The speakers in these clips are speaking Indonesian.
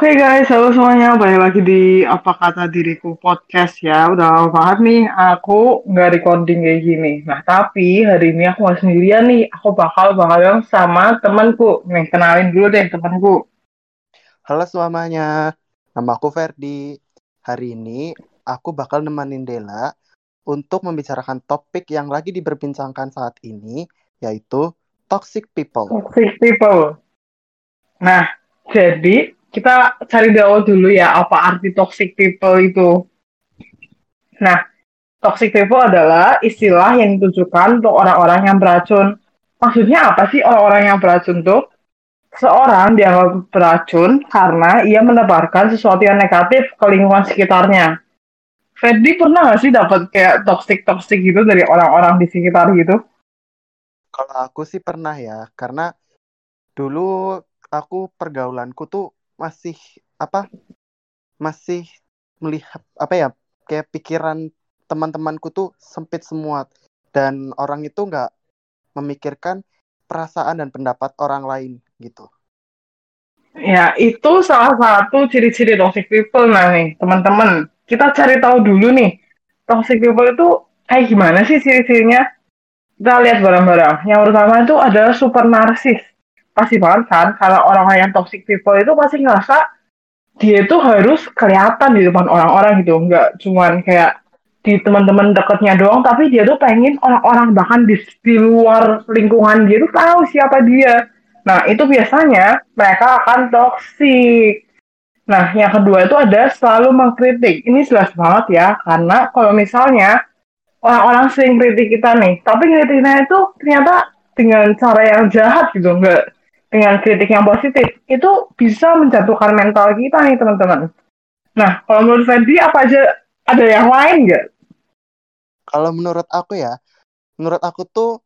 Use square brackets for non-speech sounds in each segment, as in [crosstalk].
Oke guys, halo semuanya. Balik lagi di Apa Kata Diriku Podcast ya. Udah lama banget nih aku nggak recording kayak gini. Nah, tapi hari ini aku nggak sendirian nih. Aku bakal bakal sama temanku. Nih, kenalin dulu deh temanku. Halo semuanya, nama aku Ferdi. Hari ini aku bakal nemenin Dela untuk membicarakan topik yang lagi diperbincangkan saat ini, yaitu toxic people. Toxic people. Nah, jadi kita cari tahu dulu ya apa arti toxic people itu. Nah, toxic people adalah istilah yang ditujukan untuk orang-orang yang beracun. Maksudnya apa sih orang-orang yang beracun tuh? Seorang dianggap beracun karena ia menebarkan sesuatu yang negatif ke lingkungan sekitarnya. Freddy pernah gak sih dapat kayak toxic-toxic gitu dari orang-orang di sekitar gitu? Kalau aku sih pernah ya, karena dulu aku pergaulanku tuh masih apa masih melihat apa ya kayak pikiran teman-temanku tuh sempit semua dan orang itu nggak memikirkan perasaan dan pendapat orang lain gitu. Ya, itu salah satu ciri-ciri toxic people nah nih, teman-teman. Kita cari tahu dulu nih, toxic people itu kayak gimana sih ciri-cirinya? Kita lihat bareng-bareng. Yang pertama itu adalah super narsis pasti banget kan karena orang-orang yang toxic people itu pasti ngerasa dia itu harus kelihatan di depan orang-orang gitu. Nggak cuman kayak di teman-teman dekatnya doang tapi dia tuh pengen orang-orang bahkan di, di luar lingkungan dia tuh tahu siapa dia. Nah itu biasanya mereka akan toxic. Nah yang kedua itu ada selalu mengkritik. Ini jelas banget ya karena kalau misalnya orang-orang sering kritik kita nih tapi kritiknya itu ternyata dengan cara yang jahat gitu nggak dengan kritik yang positif itu bisa menjatuhkan mental kita nih teman-teman. Nah, kalau menurut Fendi apa aja ada yang lain nggak? Kalau menurut aku ya, menurut aku tuh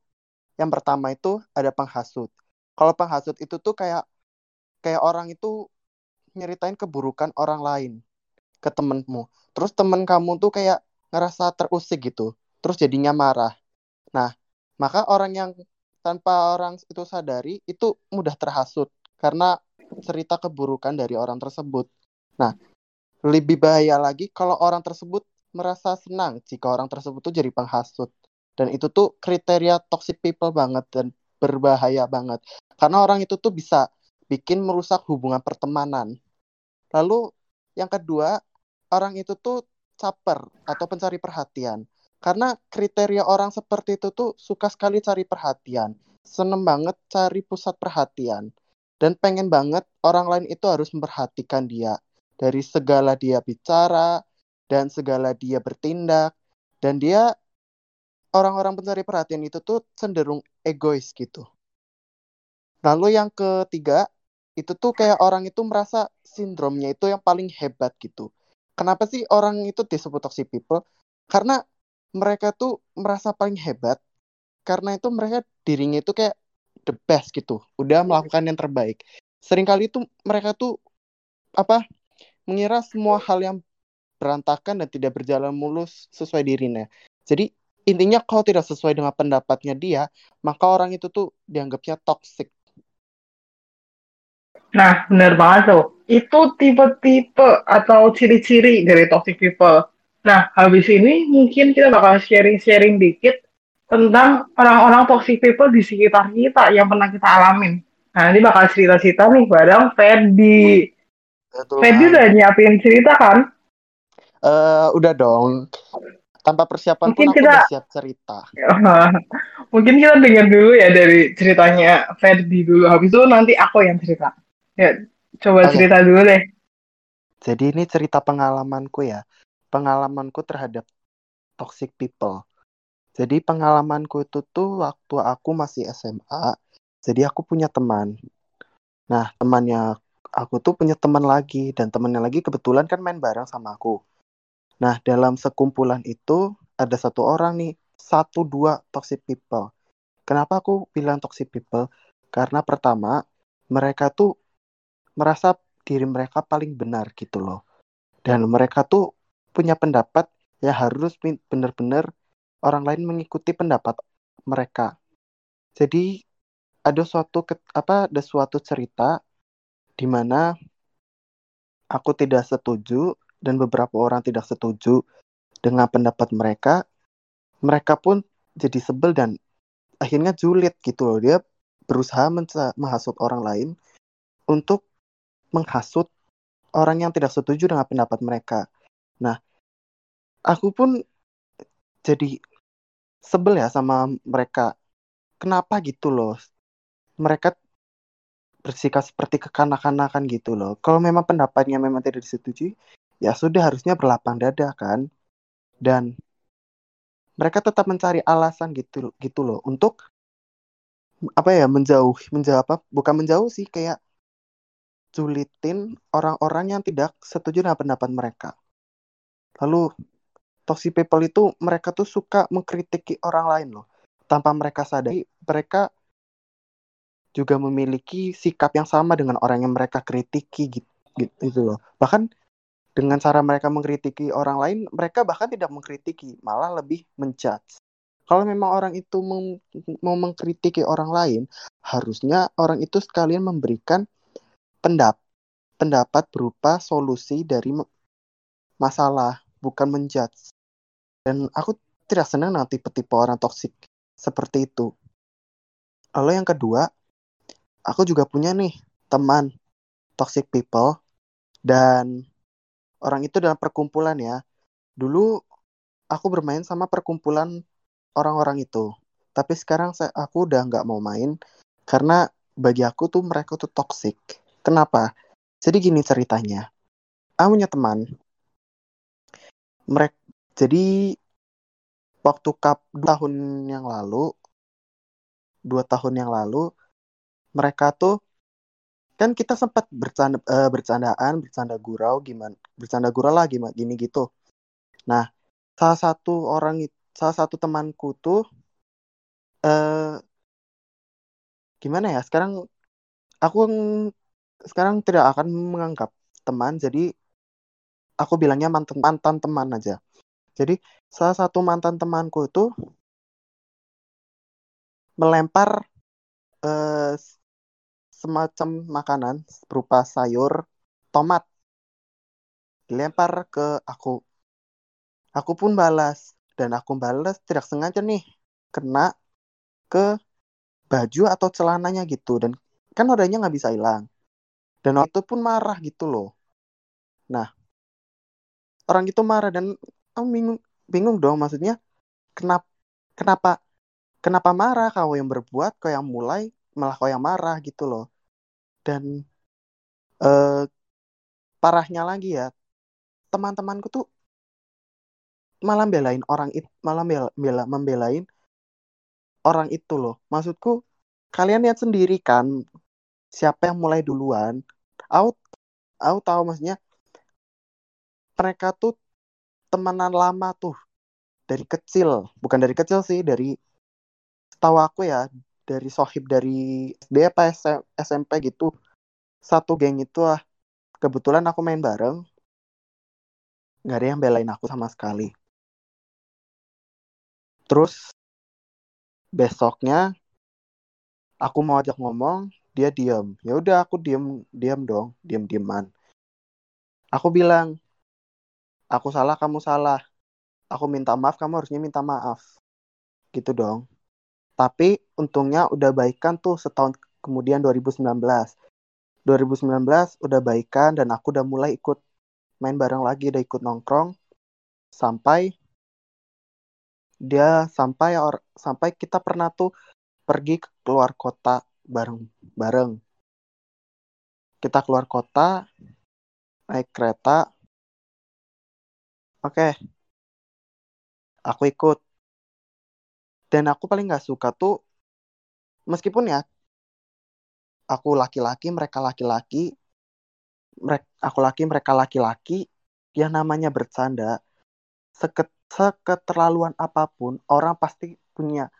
yang pertama itu ada penghasut. Kalau penghasut itu tuh kayak kayak orang itu nyeritain keburukan orang lain ke temenmu. Terus temen kamu tuh kayak ngerasa terusik gitu. Terus jadinya marah. Nah, maka orang yang tanpa orang itu sadari itu mudah terhasut karena cerita keburukan dari orang tersebut. Nah, lebih bahaya lagi kalau orang tersebut merasa senang jika orang tersebut tuh jadi penghasut. Dan itu tuh kriteria toxic people banget dan berbahaya banget. Karena orang itu tuh bisa bikin merusak hubungan pertemanan. Lalu yang kedua, orang itu tuh caper atau pencari perhatian. Karena kriteria orang seperti itu tuh suka sekali cari perhatian, seneng banget cari pusat perhatian, dan pengen banget orang lain itu harus memperhatikan dia dari segala dia bicara dan segala dia bertindak, dan dia orang-orang pencari perhatian itu tuh cenderung egois gitu. Lalu yang ketiga, itu tuh kayak orang itu merasa sindromnya itu yang paling hebat gitu. Kenapa sih orang itu disebut toxic people? Karena mereka tuh merasa paling hebat karena itu mereka dirinya itu kayak the best gitu udah melakukan yang terbaik. Seringkali itu mereka tuh apa mengira semua hal yang berantakan dan tidak berjalan mulus sesuai dirinya. Jadi intinya kalau tidak sesuai dengan pendapatnya dia maka orang itu tuh dianggapnya toxic. Nah benar banget tuh. Itu tipe-tipe atau ciri-ciri dari toxic people Nah, habis ini mungkin kita bakal sharing-sharing dikit tentang orang-orang toxic people di sekitar kita yang pernah kita alamin. Nah, ini bakal cerita-cerita nih bareng Ferdi. Ferdi udah nyiapin cerita kan? Uh, udah dong. Tanpa persiapan mungkin pun aku kita, udah siap cerita. [laughs] mungkin kita dengar dulu ya dari ceritanya Ferdi dulu. Habis itu nanti aku yang cerita. Ya, coba okay. cerita dulu deh. Jadi ini cerita pengalamanku ya pengalamanku terhadap toxic people. Jadi pengalamanku itu tuh waktu aku masih SMA, jadi aku punya teman. Nah, temannya aku tuh punya teman lagi dan temannya lagi kebetulan kan main bareng sama aku. Nah, dalam sekumpulan itu ada satu orang nih, satu dua toxic people. Kenapa aku bilang toxic people? Karena pertama, mereka tuh merasa diri mereka paling benar gitu loh. Dan mereka tuh punya pendapat ya harus benar-benar orang lain mengikuti pendapat mereka. Jadi ada suatu apa ada suatu cerita di mana aku tidak setuju dan beberapa orang tidak setuju dengan pendapat mereka, mereka pun jadi sebel dan akhirnya julid gitu loh. Dia berusaha menghasut orang lain untuk menghasut orang yang tidak setuju dengan pendapat mereka. Nah, aku pun jadi sebel ya sama mereka. Kenapa gitu loh? Mereka bersikap seperti kekanak-kanakan gitu loh. Kalau memang pendapatnya memang tidak disetujui, ya sudah harusnya berlapang dada kan. Dan mereka tetap mencari alasan gitu gitu loh untuk apa ya menjauh menjauh apa bukan menjauh sih kayak sulitin orang-orang yang tidak setuju dengan pendapat mereka. Lalu toxic people itu mereka tuh suka mengkritiki orang lain loh tanpa mereka sadari mereka juga memiliki sikap yang sama dengan orang yang mereka kritiki gitu, gitu, loh. Bahkan dengan cara mereka mengkritiki orang lain, mereka bahkan tidak mengkritiki, malah lebih menjudge. Kalau memang orang itu mau mengkritiki orang lain, harusnya orang itu sekalian memberikan pendap pendapat berupa solusi dari masalah, bukan menjudge. Dan aku tidak senang nanti tipe-tipe orang toksik seperti itu. Lalu yang kedua, aku juga punya nih teman toxic people dan orang itu dalam perkumpulan ya. Dulu aku bermain sama perkumpulan orang-orang itu. Tapi sekarang saya, aku udah nggak mau main karena bagi aku tuh mereka tuh toxic. Kenapa? Jadi gini ceritanya. Aku punya teman. Mereka jadi waktu cup tahun yang lalu, dua tahun yang lalu, mereka tuh kan kita sempat bercanda uh, bercandaan bercanda gurau gimana bercanda gurau lah gimana gini gitu. Nah salah satu orang salah satu temanku tuh uh, gimana ya sekarang aku sekarang tidak akan menganggap teman jadi aku bilangnya mantan mantan teman aja jadi salah satu mantan temanku itu melempar uh, semacam makanan berupa sayur tomat dilempar ke aku. Aku pun balas dan aku balas tidak sengaja nih kena ke baju atau celananya gitu dan kan nodanya nggak bisa hilang. Dan waktu pun marah gitu loh. Nah, orang itu marah dan aku bingung bingung dong maksudnya kenapa kenapa kenapa marah? Kau yang berbuat kau yang mulai malah kau yang marah gitu loh. Dan uh, parahnya lagi ya teman-temanku tuh malah belain orang itu malah bela, bela membelain orang itu loh. Maksudku kalian lihat sendiri kan siapa yang mulai duluan? Aku aku tahu maksudnya mereka tuh temenan lama tuh. Dari kecil. Bukan dari kecil sih dari tahu aku ya dari sohib dari SD apa SMP gitu. Satu geng itu lah kebetulan aku main bareng. Nggak ada yang belain aku sama sekali. Terus besoknya aku mau ajak ngomong dia diam ya udah aku diam diam dong diam diaman aku bilang aku salah kamu salah aku minta maaf kamu harusnya minta maaf gitu dong tapi untungnya udah baikan tuh setahun kemudian 2019. 2019 udah baikan dan aku udah mulai ikut main bareng lagi, udah ikut nongkrong sampai dia sampai or, sampai kita pernah tuh pergi ke keluar kota bareng-bareng. Kita keluar kota naik kereta. Oke. Aku ikut. Dan aku paling nggak suka tuh meskipun ya aku laki-laki mereka laki-laki mereka aku laki mereka laki-laki yang namanya bercanda seket seketerlaluan apa pun orang pasti punya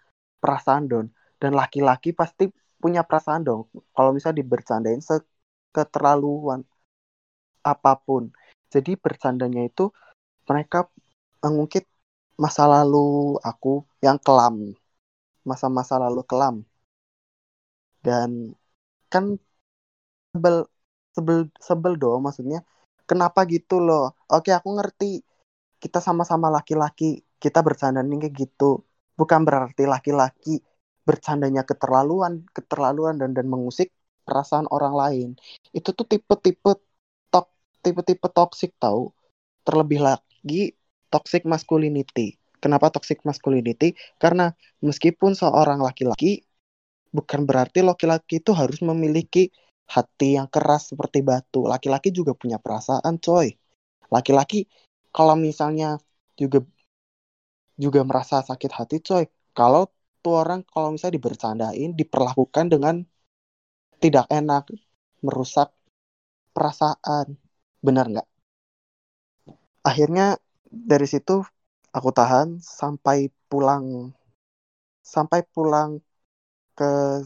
perasaan don dan laki-laki pasti punya perasaan dong kalau misalnya dibercandain seketerlaluan apa pun. Jadi bercandanya itu mereka mengungkit masa lalu aku yang kelam. Masa-masa lalu kelam. Dan kan sebel sebel sebel dong maksudnya. Kenapa gitu loh? Oke aku ngerti. Kita sama-sama laki-laki. Kita bercanda nih kayak gitu. Bukan berarti laki-laki bercandanya keterlaluan keterlaluan dan dan mengusik perasaan orang lain. Itu tuh tipe-tipe tok tipe-tipe toxic tahu terlebih lagi toxic masculinity kenapa toxic masculinity karena meskipun seorang laki-laki bukan berarti laki-laki itu harus memiliki hati yang keras seperti batu. Laki-laki juga punya perasaan, coy. Laki-laki kalau misalnya juga juga merasa sakit hati, coy. Kalau tuh orang kalau misalnya dibercandain, diperlakukan dengan tidak enak, merusak perasaan. Benar nggak? Akhirnya dari situ aku tahan sampai pulang. Sampai pulang ke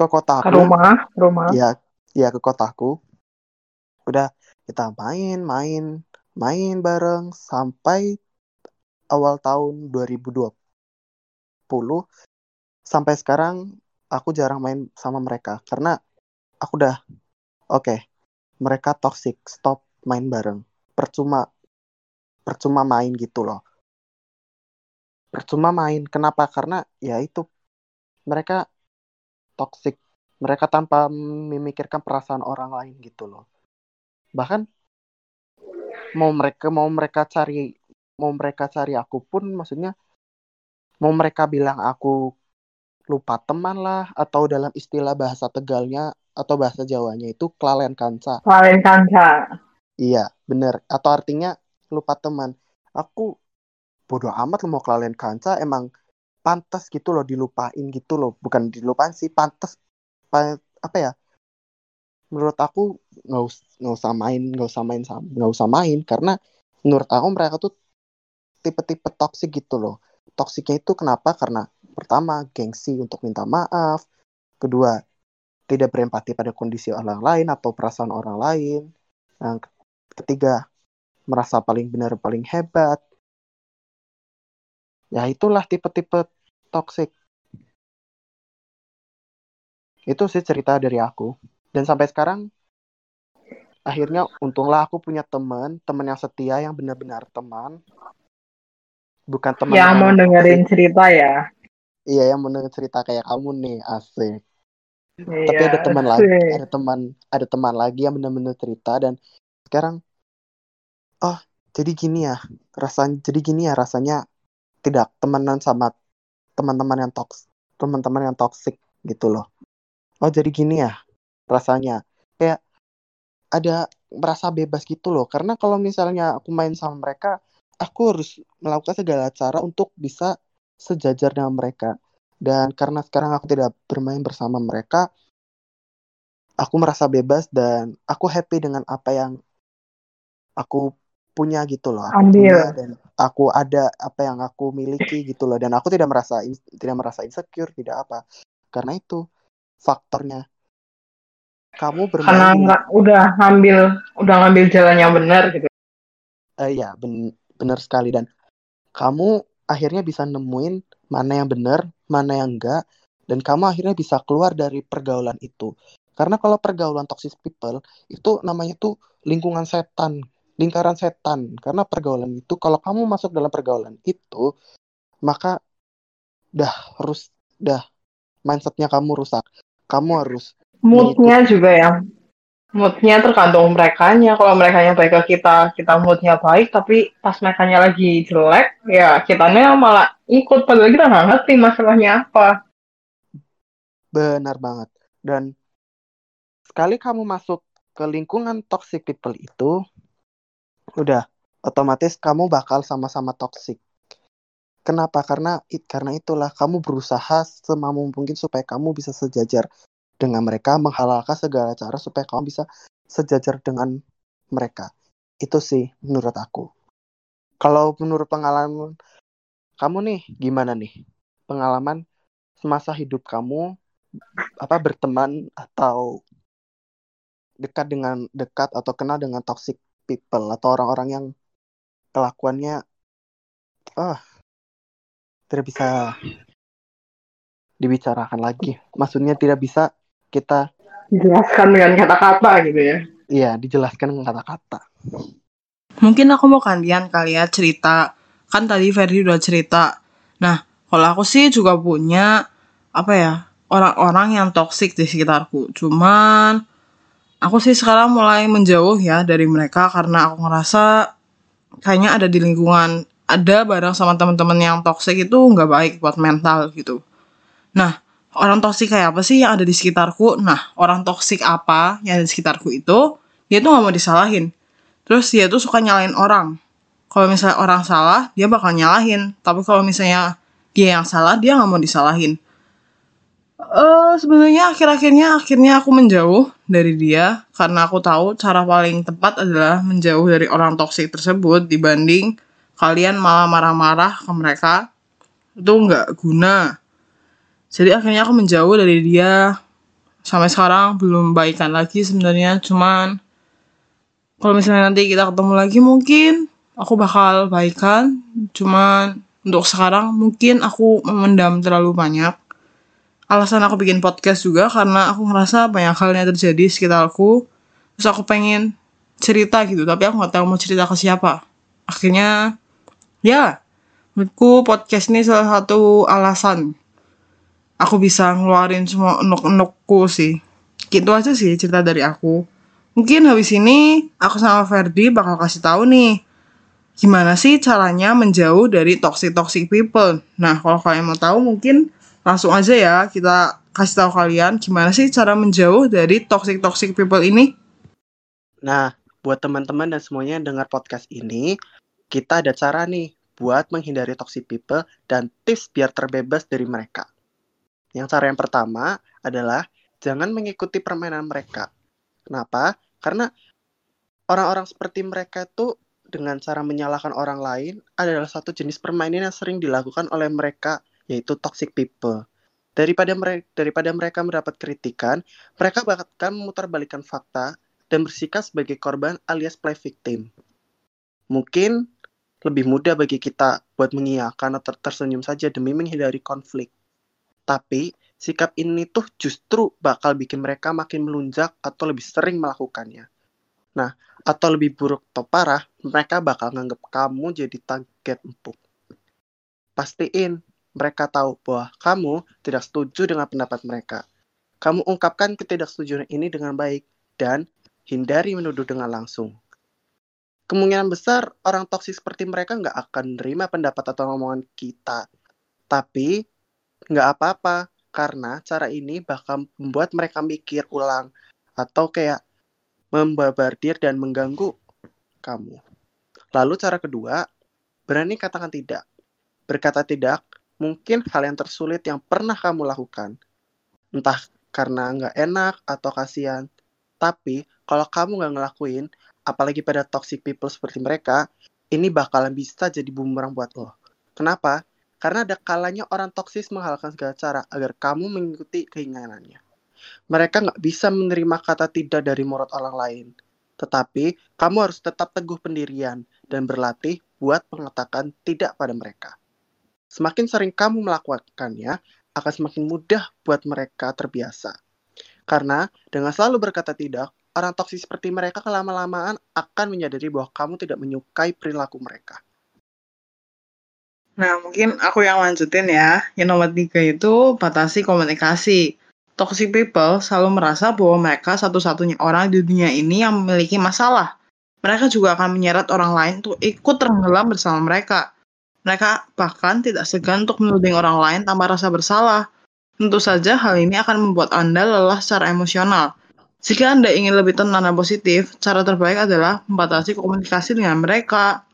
ke kotaku ke rumah rumah. Ya ya ke kotaku udah kita main main main bareng sampai awal tahun 2020 sampai sekarang aku jarang main sama mereka karena aku udah oke okay, mereka toxic stop main bareng. Percuma percuma main gitu loh. Percuma main. Kenapa? Karena ya itu mereka toxic. Mereka tanpa memikirkan perasaan orang lain gitu loh. Bahkan mau mereka mau mereka cari mau mereka cari aku pun maksudnya mau mereka bilang aku lupa teman lah atau dalam istilah bahasa Tegalnya atau bahasa Jawanya itu kelalen kanca. Kelalen kanca iya bener. Atau artinya lupa teman. Aku bodoh amat lo mau kelalen kanca emang pantas gitu loh dilupain gitu loh. Bukan dilupain sih pantas apa ya? Menurut aku nggak us usah main nggak usah main nggak usah main karena menurut aku mereka tuh tipe-tipe toksik gitu loh. Toksiknya itu kenapa? Karena pertama gengsi untuk minta maaf. Kedua tidak berempati pada kondisi orang lain atau perasaan orang lain. Yang ketiga merasa paling benar paling hebat. Ya itulah tipe-tipe toxic. Itu sih cerita dari aku. Dan sampai sekarang akhirnya untunglah aku punya teman teman yang setia yang benar-benar teman. Bukan teman yang mau dengerin cerita ya? Iya yang mau dengerin cerita kayak kamu nih asik. Iya, tapi ada teman lagi ada teman ada teman lagi yang benar-benar cerita dan sekarang oh jadi gini ya rasanya jadi gini ya rasanya tidak temenan sama teman-teman yang toks teman-teman yang toksik gitu loh. Oh jadi gini ya rasanya kayak ada merasa bebas gitu loh. Karena kalau misalnya aku main sama mereka aku harus melakukan segala cara untuk bisa sejajar dengan mereka. Dan karena sekarang aku tidak bermain bersama mereka aku merasa bebas dan aku happy dengan apa yang aku punya gitu loh aku Ambil. punya dan aku ada apa yang aku miliki gitu loh. Dan aku tidak merasa tidak merasa insecure tidak apa. Karena itu faktornya. Kamu bermain karena nggak udah ngambil udah ngambil jalan yang benar gitu. Uh, iya ben benar sekali. Dan kamu akhirnya bisa nemuin mana yang benar mana yang enggak dan kamu akhirnya bisa keluar dari pergaulan itu. Karena kalau pergaulan toxic people itu namanya tuh lingkungan setan lingkaran setan. Karena pergaulan itu kalau kamu masuk dalam pergaulan itu maka dah harus dah mindsetnya kamu rusak. Kamu harus moodnya juga ya. Moodnya tergantung mereka nya kalau mereka yang baik ke kita kita moodnya baik tapi pas mereka nya lagi jelek ya kitanya malah ikut. Padahal kita nggak ngerti masalahnya apa. Benar banget. Dan sekali kamu masuk ke lingkungan toxic people itu udah otomatis kamu bakal sama-sama toxic. Kenapa? Karena it, karena itulah kamu berusaha semampu mungkin supaya kamu bisa sejajar dengan mereka, menghalalkan segala cara supaya kamu bisa sejajar dengan mereka. Itu sih menurut aku. Kalau menurut pengalaman kamu nih gimana nih? Pengalaman semasa hidup kamu apa berteman atau dekat dengan dekat atau kenal dengan toxic people atau orang-orang yang kelakuannya ah tidak bisa dibicarakan lagi. Maksudnya tidak bisa kita jelaskan dengan kata-kata gitu ya. Iya, dijelaskan dengan kata-kata. Mungkin aku mau kalian kali ya cerita. Kan tadi Ferdi udah cerita. Nah, kalau aku sih juga punya apa ya orang-orang yang toksik di sekitarku. Cuman aku sih sekarang mulai menjauh ya dari mereka karena aku ngerasa kayaknya ada di lingkungan ada bareng sama teman-teman yang toksik itu nggak baik buat mental gitu. Nah, orang toksik kayak apa sih yang ada di sekitarku? Nah, orang toksik apa yang ada di sekitarku itu dia tuh nggak mau disalahin. Terus dia tuh suka nyalain orang. Kalau misalnya orang salah, dia bakal nyalahin. Tapi kalau misalnya dia yang salah, dia nggak mau disalahin. Uh, sebenarnya akhir-akhirnya akhirnya aku menjauh dari dia. Karena aku tahu cara paling tepat adalah menjauh dari orang toksik tersebut dibanding kalian malah marah-marah ke mereka. Itu nggak guna. Jadi akhirnya aku menjauh dari dia. Sampai sekarang belum baikan lagi sebenarnya. Cuman kalau misalnya nanti kita ketemu lagi mungkin aku bakal baikan. Cuman untuk sekarang mungkin aku memendam terlalu banyak alasan aku bikin podcast juga karena aku ngerasa banyak hal yang terjadi di sekitarku terus aku pengen cerita gitu tapi aku nggak tahu mau cerita ke siapa akhirnya Ya, menurutku podcast ini salah satu alasan aku bisa ngeluarin semua enok-enokku sih. Gitu aja sih cerita dari aku. Mungkin habis ini aku sama Ferdi bakal kasih tahu nih gimana sih caranya menjauh dari toxic toxic people. Nah, kalau kalian mau tahu mungkin langsung aja ya kita kasih tahu kalian gimana sih cara menjauh dari toxic toxic people ini. Nah, buat teman-teman dan semuanya yang dengar podcast ini, kita ada cara nih buat menghindari toxic people dan tips biar terbebas dari mereka. Yang cara yang pertama adalah jangan mengikuti permainan mereka. Kenapa? Karena orang-orang seperti mereka itu dengan cara menyalahkan orang lain adalah satu jenis permainan yang sering dilakukan oleh mereka yaitu toxic people. Daripada mereka daripada mereka mendapat kritikan, mereka bahkan memutarbalikkan fakta dan bersikap sebagai korban alias play victim. Mungkin lebih mudah bagi kita buat mengiyakan atau tersenyum saja demi menghindari konflik. Tapi sikap ini tuh justru bakal bikin mereka makin melunjak atau lebih sering melakukannya. Nah, atau lebih buruk atau parah, mereka bakal nganggap kamu jadi target empuk. Pastiin mereka tahu bahwa kamu tidak setuju dengan pendapat mereka. Kamu ungkapkan ketidaksetujuan ini dengan baik dan hindari menuduh dengan langsung kemungkinan besar orang toksik seperti mereka nggak akan menerima pendapat atau omongan kita. Tapi nggak apa-apa karena cara ini bakal membuat mereka mikir ulang atau kayak membabardir dan mengganggu kamu. Lalu cara kedua, berani katakan tidak. Berkata tidak mungkin hal yang tersulit yang pernah kamu lakukan. Entah karena nggak enak atau kasihan. Tapi kalau kamu nggak ngelakuin, apalagi pada toxic people seperti mereka, ini bakalan bisa jadi bumerang buat lo. Kenapa? Karena ada kalanya orang toksis menghalalkan segala cara agar kamu mengikuti keinginannya. Mereka nggak bisa menerima kata tidak dari mulut orang lain. Tetapi, kamu harus tetap teguh pendirian dan berlatih buat mengatakan tidak pada mereka. Semakin sering kamu melakukannya, akan semakin mudah buat mereka terbiasa. Karena dengan selalu berkata tidak, orang toksik seperti mereka kelama-lamaan akan menyadari bahwa kamu tidak menyukai perilaku mereka. Nah, mungkin aku yang lanjutin ya. Yang nomor tiga itu batasi komunikasi. Toxic people selalu merasa bahwa mereka satu-satunya orang di dunia ini yang memiliki masalah. Mereka juga akan menyeret orang lain untuk ikut tenggelam bersama mereka. Mereka bahkan tidak segan untuk menuding orang lain tanpa rasa bersalah. Tentu saja hal ini akan membuat Anda lelah secara emosional. Jika Anda ingin lebih tenang dan positif, cara terbaik adalah membatasi komunikasi dengan mereka.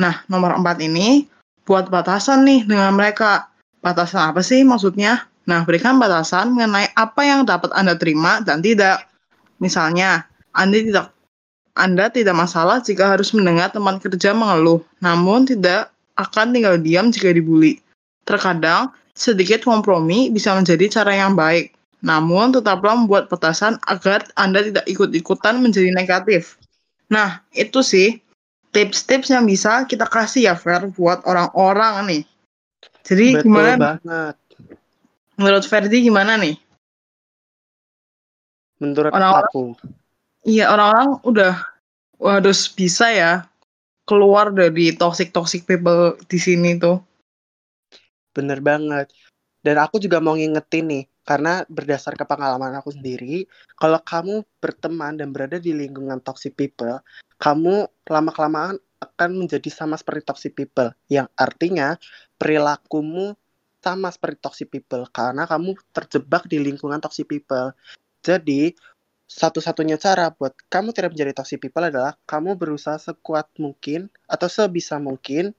Nah, nomor empat ini, buat batasan nih dengan mereka. Batasan apa sih maksudnya? Nah, berikan batasan mengenai apa yang dapat Anda terima dan tidak. Misalnya, Anda tidak anda tidak masalah jika harus mendengar teman kerja mengeluh, namun tidak akan tinggal diam jika dibully. Terkadang, sedikit kompromi bisa menjadi cara yang baik. Namun tetaplah membuat petasan agar Anda tidak ikut-ikutan menjadi negatif. Nah, itu sih tips-tips yang bisa kita kasih ya Fer buat orang-orang nih. Jadi Betul gimana? banget. Menurut Ferdi gimana nih? Menurut orang -orang, aku, Iya orang-orang udah harus bisa ya keluar dari toxic toxic people di sini tuh. Bener banget. Dan aku juga mau ngingetin nih, karena berdasarkan pengalaman aku sendiri, kalau kamu berteman dan berada di lingkungan toxic people, kamu lama-kelamaan akan menjadi sama seperti toxic people, yang artinya perilakumu sama seperti toxic people karena kamu terjebak di lingkungan toxic people. Jadi, satu-satunya cara buat kamu tidak menjadi toxic people adalah kamu berusaha sekuat mungkin atau sebisa mungkin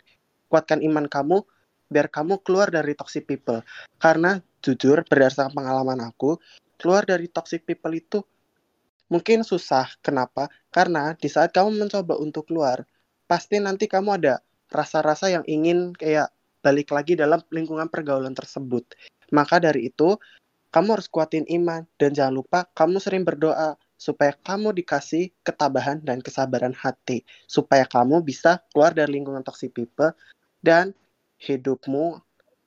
kuatkan iman kamu biar kamu keluar dari toxic people. Karena jujur berdasarkan pengalaman aku, keluar dari toxic people itu mungkin susah. Kenapa? Karena di saat kamu mencoba untuk keluar, pasti nanti kamu ada rasa-rasa yang ingin kayak balik lagi dalam lingkungan pergaulan tersebut. Maka dari itu, kamu harus kuatin iman dan jangan lupa kamu sering berdoa supaya kamu dikasih ketabahan dan kesabaran hati supaya kamu bisa keluar dari lingkungan toxic people dan hidupmu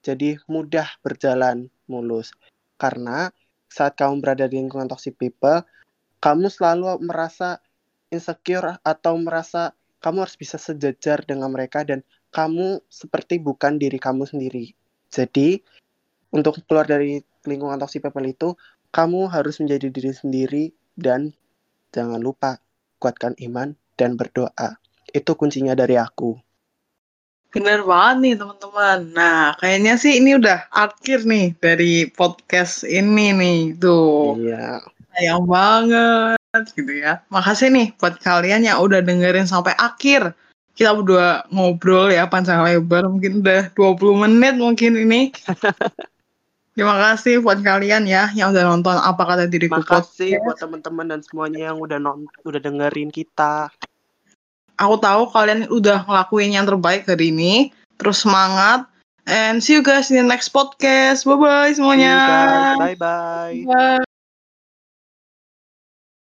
jadi mudah berjalan mulus. Karena saat kamu berada di lingkungan toxic people kamu selalu merasa insecure atau merasa kamu harus bisa sejajar dengan mereka dan kamu seperti bukan diri kamu sendiri. Jadi untuk keluar dari lingkungan toxic people itu kamu harus menjadi diri sendiri dan jangan lupa kuatkan iman dan berdoa. Itu kuncinya dari aku. Bener banget nih teman-teman. Nah, kayaknya sih ini udah akhir nih dari podcast ini nih. Tuh. Iya. Sayang banget gitu ya. Makasih nih buat kalian yang udah dengerin sampai akhir. Kita berdua ngobrol ya panjang lebar mungkin udah 20 menit mungkin ini. [laughs] Terima kasih buat kalian ya yang udah nonton apa kata diriku Makasih buat teman-teman dan semuanya yang udah non udah dengerin kita. Aku tahu kalian udah ngelakuin yang terbaik hari ini. Terus semangat. And see you guys in the next podcast. Bye bye semuanya. Bye. Bye.